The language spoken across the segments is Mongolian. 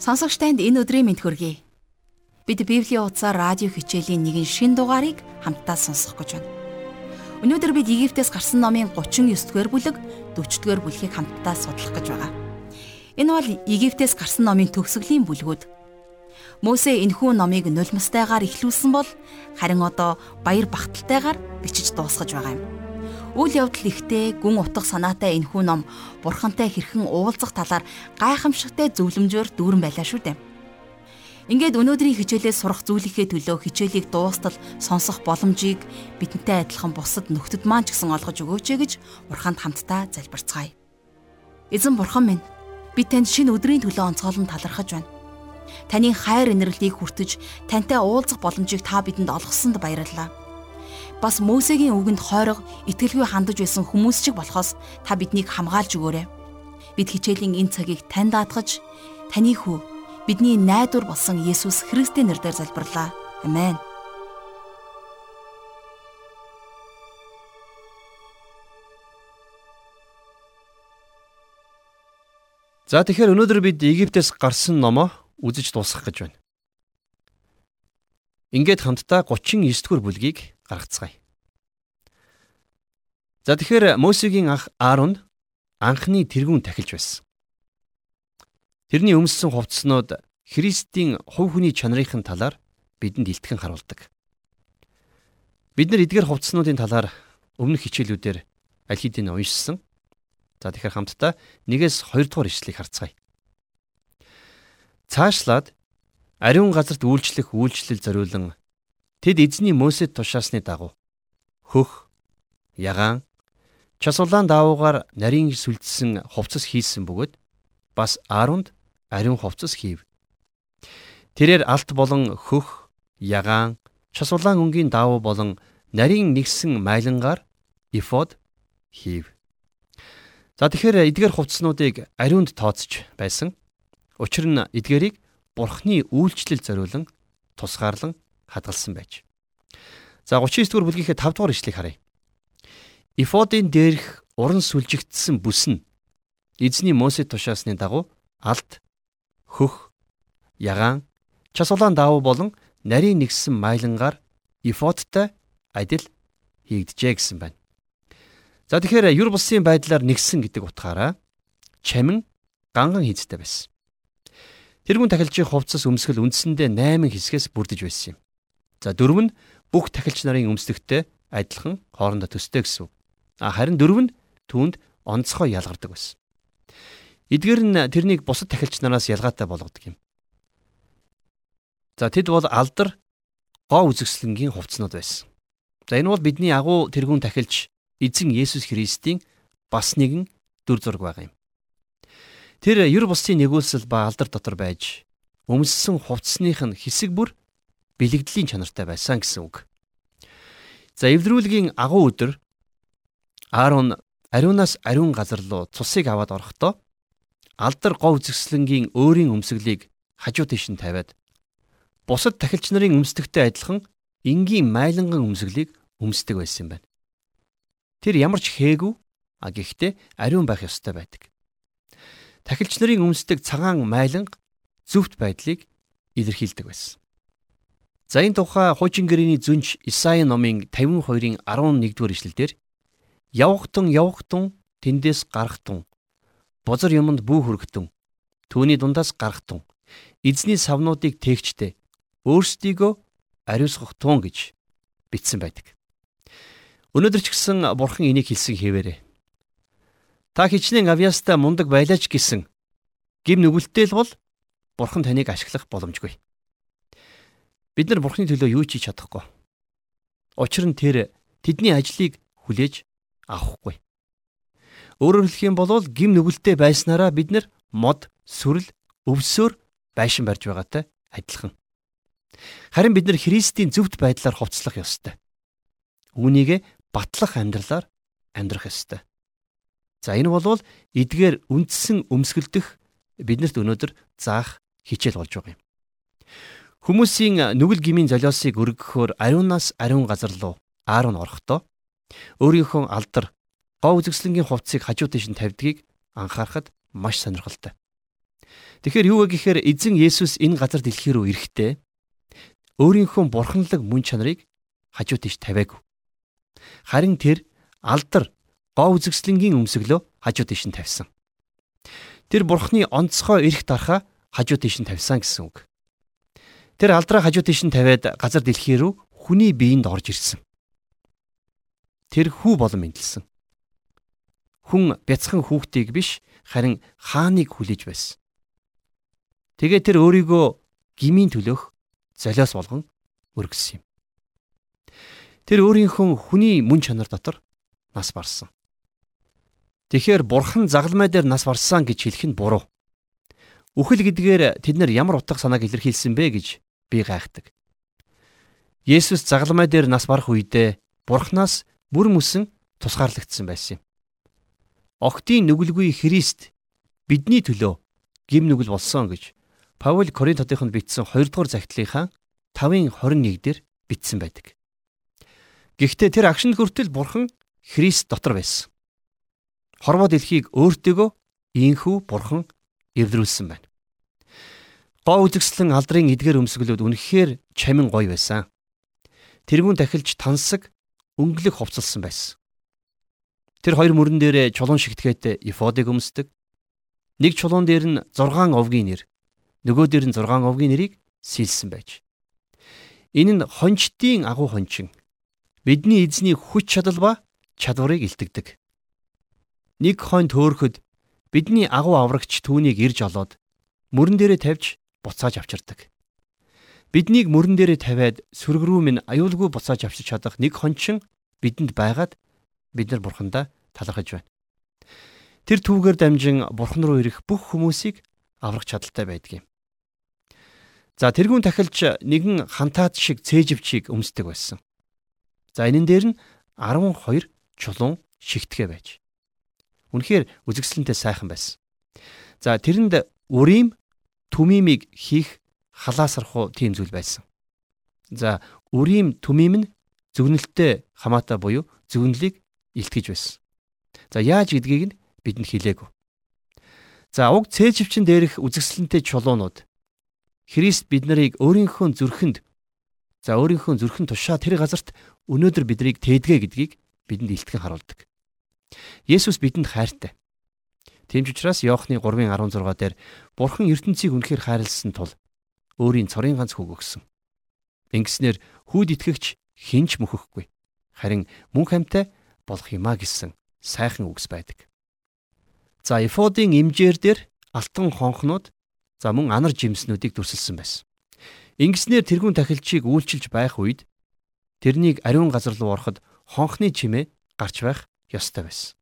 Сонсогч танд энэ өдрийн мэнд хүргэе. Бид Библийн утсаар радио хичээлийн нэгэн шин дугаарыг хамтдаа сонсох гэж байна. Өнөөдөр бид Египтээс гарсан номын 39-р бүлэг, 40-р бүлгийг хамтдаа судлах гэж байгаа. Энэ бол Египтээс гарсан номын төгсгөлийн бүлгүүд. Мосе энэхүү номыг нулимстайгаар эхлүүлсэн бол харин одоо баяр багталтайгаар бичиж дуусгаж байгаа юм. Үйл явдал ихтэй гүн утга санаатай энэхүү ном бурхантай хэрхэн уулзах талаар гайхамшигтай зөвлөмжөөр дүүрэн байлаа шүү дээ. Ингээд өнөөдрийн хичээлээс сурах зүйлийнхээ төлөө хичээлийг дуустал сонсох боломжийг бидэнтэй адилхан бусад нөхдөд маань ч гэсэн олгож өгөөч гэж бурханд хамтдаа залбирцгаая. Эзэн бурхан минь би танд шинэ өдрийн төлөө онцгойлон талархаж байна. Таны хайр инэрлийг хүртэж тантай уулзах боломжийг та бидэнд олгосонд баярлалаа бас Мөсегийн үгэнд хойрог итгэлгүй хандаж байсан хүмүүс шиг болохоос та биднийг хамгаалж өгөөрэй. Бид хичээлийн энэ цагийг тань даатгаж таны хүү бидний найдвар болсон Есүс Христийн нэрээр залбирлаа. Амен. За тэгэхээр өнөөдөр бид Египтээс гарсан номоо үзэж дуусгах гэж байна. Ингээд хамтдаа 39-р бүлгийг гаргацгаая. За тэгэхээр Мосегийн ах Ааронд анхны тэргүүн тахилж байсан. Тэрний өмссөн хувцснууд Христийн хувь хүний чанарын талаар бидэнд илтгэн харуулдаг. Бид нар эдгээр хувцснуудын талаар өмнөх хичээлүүдээр аль хэдийн уншсан. За тэгэхээр хамтдаа нэгээс 2 дугаар ишлэгийг харцгаая. Цаашлаад ариун газарт үйлчлэх үйлчлэл зориулан Тэд эзний Мөсед тушаасны дагуу хөх, ягаан, час улаан даавуугаар нарийн сүлдсэн хувцас хийсэн бөгөөд бас Ааронд ариун хувцас хийв. Тэрээр алт болон хөх, ягаан, час улаан өнгийн даавуу болон нарийн нэгсэн майлангаар эфод хийв. За тэгэхээр эдгээр хувцснуудыг ариунд тооцож байсан. Учир нь эдгээрийг бурхны үйлчлэл зориулан тусгаарлан хадгалсан байж. За 39 дугаар бүлгийнхээ 5 дугаар ишлэгийг харъя. Эфодын дээрх уран сүлжигдсэн бүс нь эзний Мосед тушаасны дагуу алд, хөх, ягаан, час улаан даав болон нарийн нэгсэн майлангаар эфодтай адил хийгдэжээ гэсэн байна. За тэгэхээр юр бусын байдлаар нэгсэн гэдэг утгаараа чамин ганган хийцтэй байсан. Тэрүүн тахилчийн хувцас өмсгөл үндсэндээ 8 хэсгээс бүрдэж байсан юм. За дөрөв нь бүх тахилч нарын өмсдөгтэй адилхан хоорондоо төстэй гэсэн. А харин дөрөв нь түүнд онцгой ялгардаг байсан. Эдгээр нь тэрнийг бусад тахилч нараас ялгаатай болгодог юм. За тэд бол алдар гоо үзэсгэлэнгийн хувцснууд байсан. За энэ бол бидний агуу тэргүүн тахилч эзэн Есүс Христийн бас нэгэн дүр зураг байгаа юм. Тэр ер бусын нэгүүлсэл ба алдар дотор байж өмссөн хувцсных нь хэсэг бүр бэлэгдлийн чанартай байсан гэсэн үг. За эвдрүүлгийн агуу өдөр Аарон ариунаас ариун газар руу цусыг аваад орохдоо алдар гов зэкслэнгийн өөрийн өмсгөлийг хажуу тийш нь тавиад бусад тахилч нарын өмсдөгтэй адилхан энгийн майланган өмсгөлийг өмсдөг байсан юм байна. Тэр ямар ч хээгүй а гэхдээ ариун байх ёстой байдаг. Тахилч нарын өмсдөг цагаан майланг зөвхт байдлыг илэрхийлдэг байсан. За энэ тухай хуучин гэрээний зүнж Исаи номын 52-ын 11-р ишлэлдэр явхтун явхтун тэндээс гарахтун бозор юмд бүү хөргтөн түүний дундаас гарахтун эзний савнуудыг тээгчтэй өөрсдийгөө ариусгах тун гэж бичсэн байдаг. Өнөөдөр ч гэсэн бурхан энийг хэлсэн хэвээрээ. Та хичнээн авьяастай мундаг байлаач гэсэн гим нүгэлтэл бол бурхан таныг ашиглах боломжгүй. Бид нар Бурхны төлөө юу ч хийж чадахгүй. Учир нь тэр тэдний ажлыг хүлээж авахгүй. Өөрөөр хэлэх юм бол гим нүгэлтэд байснараа бид нар мод, сүрэл, өвсөөр байшин барьж байгаатай адилхан. Харин бид нар Христийн зөвхт байдлаар хувцлах ёстой. Үүнийг батлах амьдралаар амьдрах ёстой. За энэ бол эдгээр үндсэн өмсгөлдөх биднэрт өнөөдөр заах хичээл болж байгаа юм. Хүмүүсийн нүгэл гмийн золиосыг өргөхөөр ариунаас ариун газар руу Аарон орохдоо өөрийнхөө алдар гоо үзэсгэлэнгийн хувцсыг хажуу тийш нь тавьдгийг анхаарахад маш сонирхолтой. Тэгэхээр юу вэ гэхээр эзэн Есүс энэ газар дэлхий рүү ирэхдээ өөрийнхөө бурханлаг мөн чанарыг хажуу тийш тавиагүй. Харин тэр алдар гоо үзэсгэлэнгийн өмсгөлөө хажуу тийш нь тавьсан. Тэр бурхны онцгой эрх дарахаа хажуу тийш нь тавьсан гэсэн үг. Тэр алдраа хажуу тийш нь тавиад газар дэлхий рүү хүний биеинд орж ирсэн. Тэр хүү болон мэдлсэн. Хүн бяцхан хүүхдийг биш харин хааныг хүлээж байсан. Тэгээ тэр өөрийгөө гмийн төлөх золиос болгон өргөссөн юм. Тэр өөрийнхөө хүний мөн чанар дотор нас барсан. Тэгэхээр бурхан загалмай дээр нас барсан гэж хэлэх нь буруу. Үхэл гэдгээр тэд нар ямар утга санааг илэрхийлсэн бэ гэж би гайхдаг. Есүс загалмай дээр нас барах үедээ бурхнаас бүр мөсөн тусгаарлагдсан байсан юм. Октийн нүгэлгүй Христ бидний төлөө гим нүгэл болсон гэж Паул Коринтотынд бичсэн 2 дугаар захидлынхаа 5-ын 21 дээр бичсэн байдаг. Гэхдээ тэр агшин хүртэл бурхан Христ дотор байсан. Хорвоо дэлхийг өөртөөгөө ийхүү бурхан эвдрүүлсэн байна. Гоо үзэгслэн алдрын эдгээр өмсгөлүүд үнэхээр чамин гоё байсан. Тэрүүн тахилж тансаг өнгөлөг хувцалсан байсан. Тэр хоёр мөрөн дээрээ чулуун шигтгээд эфодыг өмсдөг. Нэг чулуун дээр нь 6 овгийн нэр, нөгөө дээр нь 6 овгийн нэрийг сэлсэн байж. Энэ нь хончдын агуу хончин. Бидний эзний хүч чадал ба чадварыг илтгэдэг. Нэг хонь төөрөхөд бидний агуу аврагч түүнийг ирж олоод мөрөн дээрээ тавьж буцааж авчирдаг. Биднийг мөрөн дээрээ тавиад сүрэг рүү минь аюулгүй буцааж авчиж чадах нэг хончин бидэнд байгаад бид нар бурхандаа талархаж байна. Тэр түүгээр дамжин бурхан руу ирэх бүх хүмүүсийг аврах чадaltaй байдаг юм. За тэрүүн тахилч нэгэн хантаад шиг цээжвчийг өмсдөг байсан. За энэн дээр нь 12 чулуун шигтгэ байж. Үнэхээр үзэгсэлэнтэй сайхан байсан. За тэрэнд үрим түмимийг хийх халаасархуу тийм зүйл байсан. За үрим түмим нь зөвнөлттэй хамаатай буюу зөвнөлийг илтгэж байсан. За яаж гэдгийг нь бидэнд хэлээгүй. За уг цээжвчин дээрх үзэгсэлэнтэй чулуунууд Христ бид нарыг өөрийнхөө зүрхэнд за өөрийнхөө зүрхэн тушаа тэр газарт өнөөдөр биднийг тээдгэ гэдгийг бидэнд илтгэн харуулдаг. Есүс бидэнд хайртай. Тийм ч учраас Иохны 3:16 дээр Бурхан ертөнцийг үнэхээр хайрлсан тул өөрийн цорын ганц хүүг өгсөн. Ингэснээр хүүд итгэгч хинч мөхөхгүй. Харин мөн хамтай болох юмаа гэсэн сайхан үгс байдаг. За эфодын имжээр дээр алтан хонхнууд За мөн анар жимснүүдийг дүрсэлсэн байсан. Ингэснээр тэрүүн тахилчийг үйлчилж байх үед тэрнийг ариун газар руу ороход хонхны чимээ гарч байх ёстой байсан.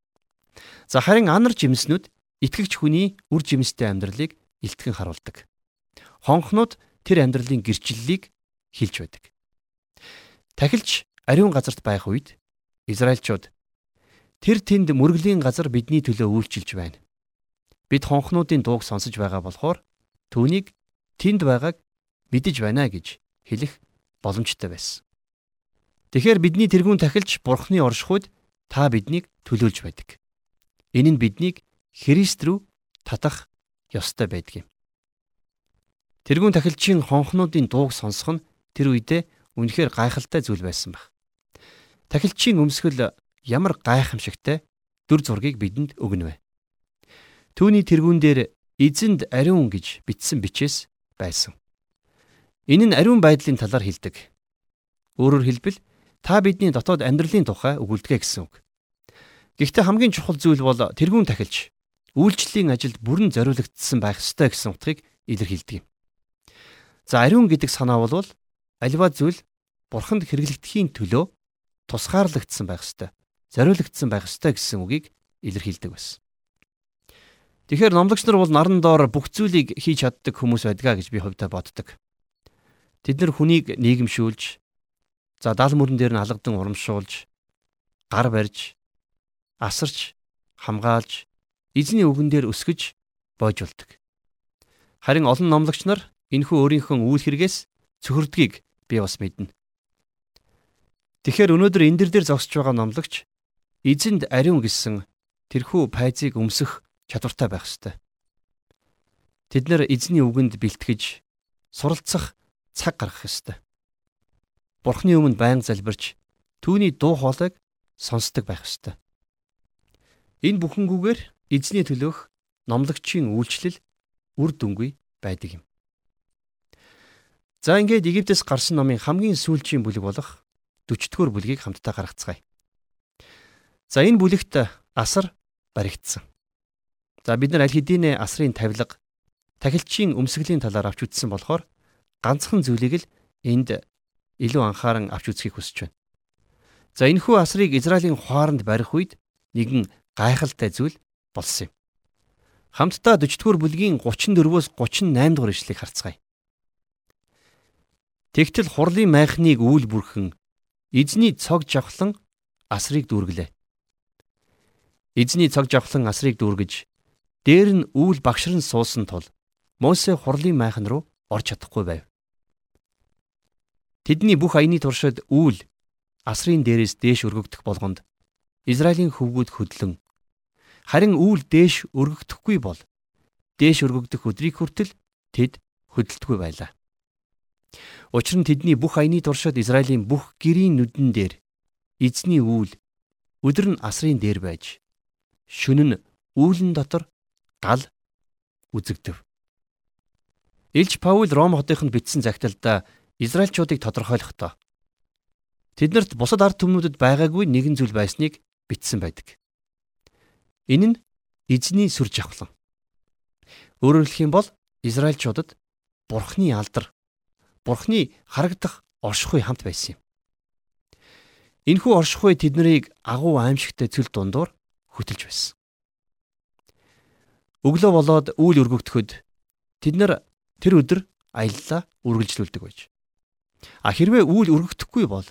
За харин анар жимснүүд итгэгч хүний үр жимстэй амьдралыг илтгэн харуулдаг. Хонхнууд тэр амьдралын гэрчлэлийг хилж байдаг. Тахилч ариун газарт байх үед Израильчууд тэр тэнд мөргөлийн газар бидний төлөө үйлчилж байна. Бид хонхнуудын дууг сонсож байгаа болохоор Түүнийг тэнд байгааг мэдэж байна гэж хэлэх боломжтой байсан. Тэгэхээр бидний тэрүүн тахилч Бурхны оршихуйд та биднийг төлөөлж байдаг. Энэ нь биднийг Христ рүү татах ёстой байдаг юм. Тэрүүн тахилчийн хонхнуудын дууг сонсох нь тэр үедээ үнэхээр гайхалтай зүйл байсан баг. Тахилчийн өмсгөл ямар гайхамшигтай дүр зургийг бидэнд өгнө вэ? Түүний тэргүүн дээр эзэнд ариун гэж бичсэн бичээс байсан. Энэ нь ариун байдлын талаар хэлдэг. Өөрөөр хэлбэл та бидний дотоод амьдралын тухай өгүүлдэг гэсэн үг. Гэхдээ хамгийн чухал зүйл бол тэрүүн тахилч үйлчлэлийн ажилд бүрэн зориулагдсан байх ёстой гэсэн утгыг илэрхийлдэг юм. За ариун гэдэг санаа бол альва зүйл бурханд хэрэглэгдэхийн төлөө тусгаарлагдсан байх ёстой, зориулагдсан байх ёстой гэсэн үгийг илэрхийлдэг байсан. Тэгэхээр номлогч нар бол наран доор бүх зүйлийг хийж чаддаг хүмүүс байдгаа гэж би хувьдаа боддог. Тэд нар хүнийг нийгэмшүүлж, за дал мөрөн дээр нь алгадан урамшуулж, гар барьж, асарч, хамгаалж, эзний үгэн дээр өсгөж боожулдаг. Харин олон номлогч нар энэхүү өөрийнхөө үйл хэрэгээс цөхөрдгийг би бас мэднэ. Тэгэхээр өнөөдөр энэ дэр дээр зогсож байгаа номлогч эзэнд ариун гэсэн тэрхүү пайзыг өмсөх чадвартай байх ёстой. Тэд нэр эзний үгэнд бэлтгэж суралцах цаг гаргах ёстой. Бурхны өмнө байн залбирч түүний дуу хоолойг сонсдог байх ёстой. Энэ бүхэнгүүгээр эзний төлөөх номлогчийн үйлчлэл үр дүнгүй байдаг юм. За ингээд Египтээс гарсан номын хамгийн сүүлчийн бүлэг болох 40-р бүлгийг хамтдаа гаргацгаая. За энэ бүлэгт асар баригдсан. За бид нар аль хэдийн асрын тавилга тахилчийн өмсгөлийн талаар авч үзсэн болохоор ганцхан зүйлийг л энд илүү анхааран авч үзхийг хүсэж байна. За энэхүү асрыг Израилийн хооронд барих үед нэгэн гайхалтай зүйл болсон юм. Хамтдаа 40-р бүлгийн 34-өөс 38 дугаар ишлэгийг харцгаая. Тэгтэл хурлын майхныг үүл бүрхэн эзний цог жавхлан асрыг дүүргэлээ. Эзний цог жавхлан асрыг дүүргэж дээр нь үүл багшран суусан тул Мосе хурлын майхан руу орж чадахгүй байв. Тэдний бүх аяны туршид үүл асрын дээрээс дээш өргөгдөх болгонд Израилийн хөвгүүд хөдлөн харин үүл дээш өргөгдөхгүй бол дээш өргөгдөх өдрийг хүртэл тэд хөдөлтгүй байлаа. Учир нь тэдний бүх аяны туршид Израилийн бүх гэрийн нүдэн дээр эзний үүл өдөр нь асрын дээр байж шөнө нь үүлэн дотор гал үзэгдэв. Илж Паул Ром хотынд бичсэн загталдаа Израильчуудыг тодорхойлохдоо тэднэрт бусад ард түмнүүдэд байгаагүй нэгэн зүйл байсныг бичсэн байдаг. Энэ нь эзний сүр жавхлан. Өөрөөр хэлэх юм бол Израильчуудад Бурхны алдар, Бурхны харагдах оршихуй хамт байсан юм. Энэхүү оршихуй тэднийг агуу аимшигтай цөл дундуур хөтөлж байсан. Өглөө болоод үйл өргөгдөхөд тэд нар тэр өдөр аяллаа үргэлжлүүлдэг байж. А хэрвээ үйл өргөгдөхгүй бол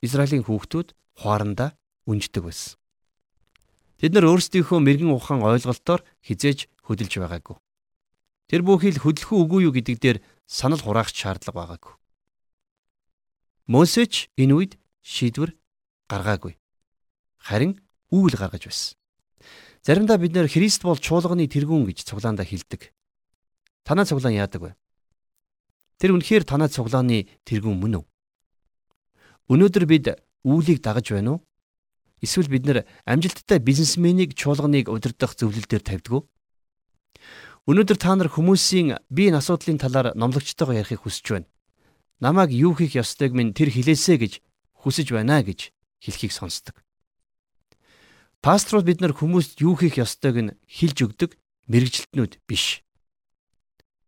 Израилийн хүүхдүүд хуарандаа үнждэг байсан. Тэд нар өөрсдийнхөө мэрэгэн ухаан ойлголтоор хизээж хөдөлж байгаагүй. Тэр бүхий л хөдлөх үгүй юу гэдэг дээр санал хураах шаардлага байгаагүй. Мосеч энэ үед шийдвэр гаргаагүй. Харин үүл гаргаж байсан. Заримдаа бид нэр Христ бол чуулганы тэргүүн гэж цуглаандаа хэлдэг. Танаа цуглаан яадаг вэ? Тэр үнэхээр танаа цуглааны тэргүүн мөн үү? Өнөөдөр бид үүлийг дагаж байна уу? Эсвэл бид нэр амжилттай бизнесменийг чуулганыг удирдах зөвлөлдөр тавьдаг уу? Өнөөдөр та нар хүмүүсийн биеийн асуудлын талаар номлогчтойгоо ярихыг хүсэж байна. Намайг юу хийх ёстойг минь тэр хэлээсэ гэж хүсэж байна гэж хэлхийг сонсдог. Пасторууд бид нар хүмүүст юу хийх ёстойг нь хэлж өгдөг мэрэгжилтнүүд биш.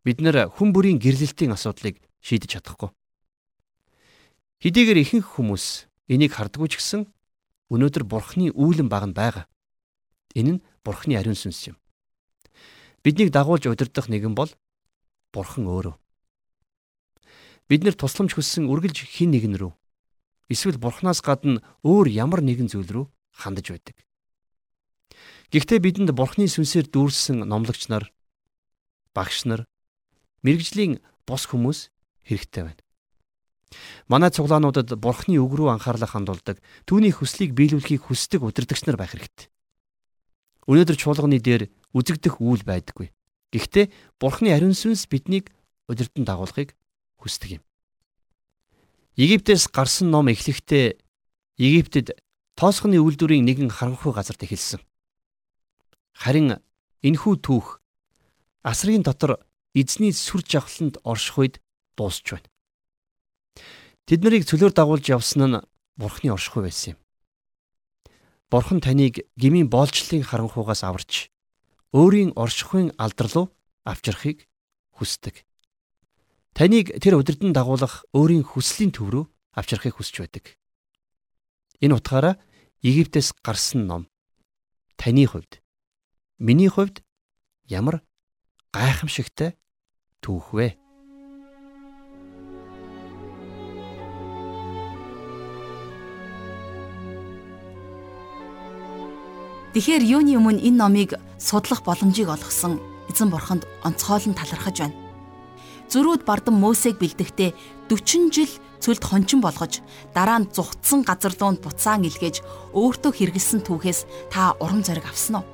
Бид нэр хүн бүрийн гэрлэлтийн асуудлыг шийдэж чадахгүй. Хэдийгээр ихэнх хүмүүс энийг хардггүй ч гэсэн өнөөдөр бурхны үүлэн баг нь байгаа. Энэ нь бурхны ариун сүнс юм. Биднийг дагуулж удирдах нэгэн бол бурхан өөрөө. Бид нэр тусламж хүссэн үргэлж хин нэгэн рүү эсвэл бурхнаас гадна өөр ямар нэгэн зүйл рүү хандаж байдаг. Гэхдээ бидэнд бурхны сүнсээр дүүрсэн номлогч нар, багш нар, мэрэгжлийн бос хүмүүс хэрэгтэй байна. Манай цуглаануудад Бурхны үг рүү анхаарлаа хандуулдаг, түүний хүслийг биелүүлэхийг хүсдэг удирдагч нар байх хэрэгтэй. Өнөөдөр чуулганы дээр үзэгдэх үйл байдаггүй. Гэхдээ Бурхны ариун сүнс биднийг удирдан дагуулахыг хүсдэг юм. Египтээс гарсан ном эхлэхдээ Египтэд тоосхны үйлдвэрийн нэгэн харанхуй газарт эхэлсэн. Харин энхүү түүх асрын дотор эзний сүр жавхланд орших үед дуусч байна. Тэд нарыг цөлөөр дагуулж явсан нь Бурхны оршихуй байсан юм. Бурхан таныг гмийн боолчлын харанхуугаас аварч өөрийн оршихуйн алдар руу авчрахыг хүсдэг. Таныг тэр удирдан дагуулах өөрийн хүслийн төв рүү авчрахыг хүсэж байдаг. Энэ утгаараа Египтээс гарсан ном таны хувьд миний хувьд ямар гайхамшигтай түүх вэ? Тэгэхээр юуны өмнө энэ номыг судлах боломжийг олгосон эзэн бурханд онцгойлон талархаж байна. Зүрүүд бардан Мосег бэлдэхдээ 40 жил цөлд хончин болгож дараа нь зүгтсан газар луунд буцаан илгээж өөртөө хэрэгэлсэн түүхээс та урам зориг авсан уу?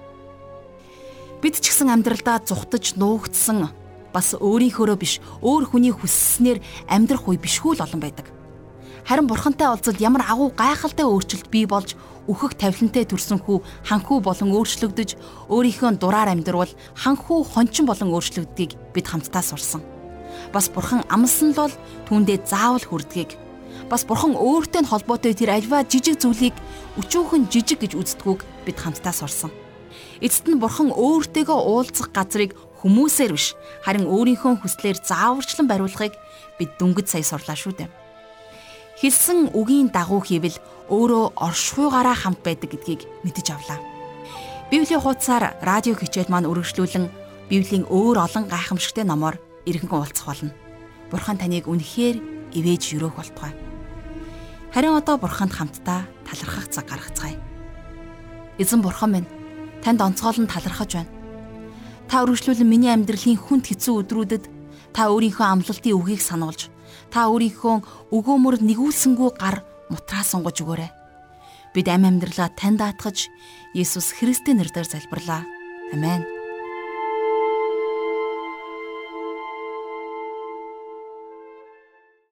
Бид ч гэсэн амьдралдаа зүхтаж нуугдсан бас өөрийнхөөрөө биш өөр хүний хүсснээр амьдрах үе бишгүй л олон байдаг. Харин бурхантай уулзалт ямар агуу гайхалтай өөрчлөлт бий болж өөхөх тавилантай төрсөн хүү ханхүү болон өөрчлөгдөж өөрийнхөө дураар амьдрал ханхүү хончин болон өөрчлөгдгийг бид хамтдаа сурсан. Бас бурхан амлсан л бол түүндээ заавал хүрдгийг бас бурхан өөртөө холбоотой тэр альва жижиг зүйлийг өчүүхэн жижиг гэж үздэггүйг бид хамтдаа сурсан. Эцэст нь бурхан өөртөөгөө уулзах газрыг хүмүүсээр биш харин өөрийнхөө хүслээр зааварчлан бариулахыг бид дүнгэд сая сурлаа шүү дээ. Хэлсэн үгийн дагуу хийвэл өөрөө оршихуйгаараа хамт байдаг гэдгийг мэдэж авлаа. Библийн хуудасаар радио хичээл маань үргэлжлүүлэн Библийн өөр олон гайхамшигтай номоор иргэн уулзах болно. Бурхан таныг үнэхээр ивэж өрөөх болтугай. Харин одоо бурханд хамтдаа талархах цаг гаргацгаая. Эзэн бурхан минь танд онцгойлон талархаж байна. Та үргэлжлүүлэн миний амьдралын хүнд хэцүү өдрүүдэд та өөрийнхөө амлалтын үгийг сануулж, та өөрийнхөө өгөөмөр нэгүүлсэнгүү гар мутраа сунгаж өгөөрэй. Бид амь амьдралаа тань даатгаж Есүс Христийн нэрээр залбирлаа. Амен.